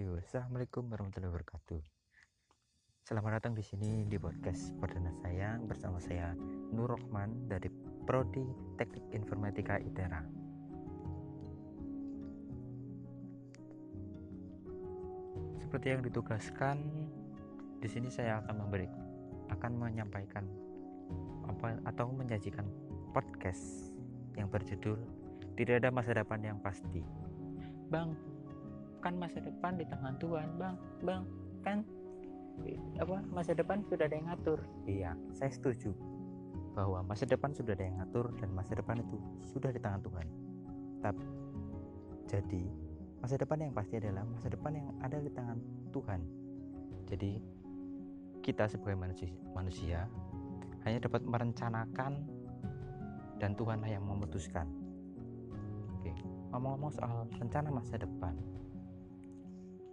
Yo, assalamualaikum warahmatullahi wabarakatuh. Selamat datang di sini di podcast perdana saya bersama saya Nur Rohman dari Prodi Teknik Informatika ITERA. Seperti yang ditugaskan, di sini saya akan memberi akan menyampaikan apa atau menyajikan podcast yang berjudul Tidak ada masa depan yang pasti. Bang, kan masa depan di tangan Tuhan, Bang. Bang, kan apa masa depan sudah ada yang ngatur. Iya, saya setuju bahwa masa depan sudah ada yang ngatur dan masa depan itu sudah di tangan Tuhan. Tapi jadi masa depan yang pasti adalah masa depan yang ada di tangan Tuhan. Jadi kita sebagai manusia, manusia hanya dapat merencanakan dan Tuhanlah yang memutuskan. Oke, ngomong-ngomong soal rencana masa depan,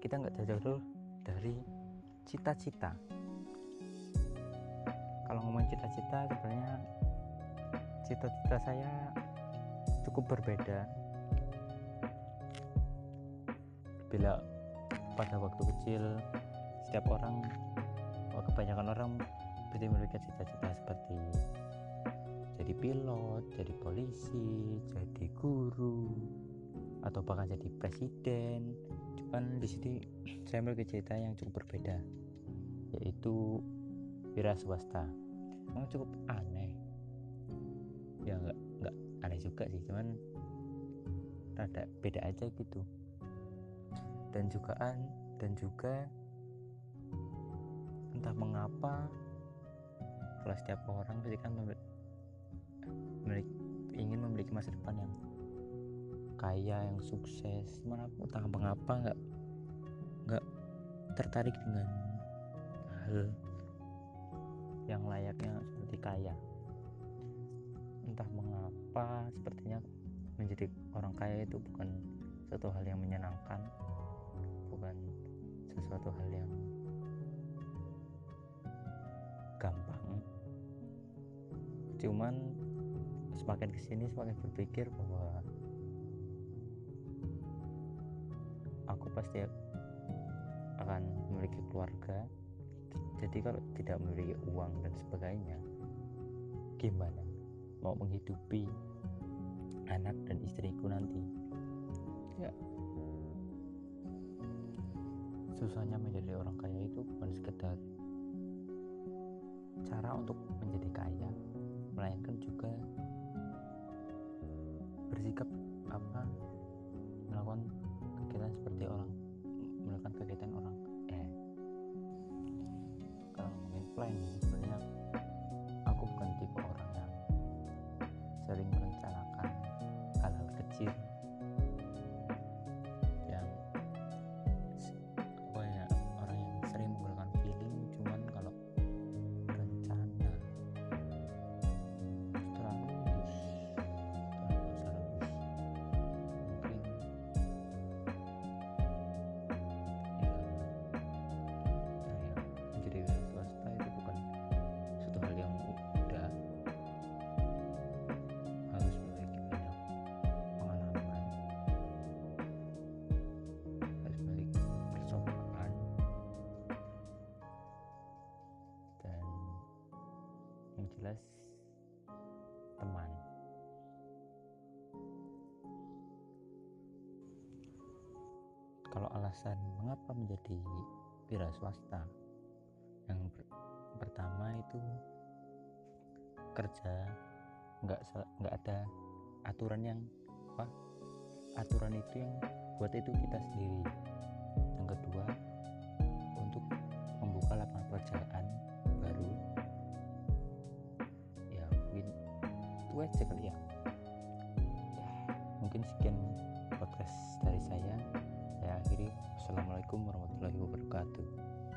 kita nggak jauh-jauh dari cita-cita. Kalau ngomong cita-cita, sebenarnya cita-cita saya cukup berbeda. Bila pada waktu kecil, setiap orang, kebanyakan orang pasti memiliki cita-cita seperti jadi pilot, jadi polisi, jadi guru, atau bahkan jadi presiden. Cuman di sini saya memiliki cerita yang cukup berbeda, yaitu wira swasta. Memang cukup aneh. Ya nggak nggak aneh juga sih, cuman rada beda aja gitu. Dan juga dan juga entah mengapa kalau setiap orang pasti kan memiliki, ingin memiliki masa depan yang kaya yang sukses. Mana entah mengapa nggak nggak tertarik dengan hal yang layaknya seperti kaya. Entah mengapa sepertinya menjadi orang kaya itu bukan suatu hal yang menyenangkan. Bukan sesuatu hal yang gampang. Cuman semakin ke sini semakin berpikir bahwa aku pasti akan memiliki keluarga. Jadi kalau tidak memiliki uang dan sebagainya gimana? Mau menghidupi anak dan istriku nanti? Ya. Susahnya menjadi orang kaya itu bukan sekedar cara untuk menjadi kaya planning sebenarnya aku bukan tipe orang yang sering merencanakan hal-hal kecil alasan mengapa menjadi wira swasta? Yang ber- pertama itu kerja nggak nggak ada aturan yang apa aturan itu yang buat itu kita sendiri. Yang kedua untuk membuka lapangan pekerjaan baru. Ya mungkin itu aja kali ya wabarakatuh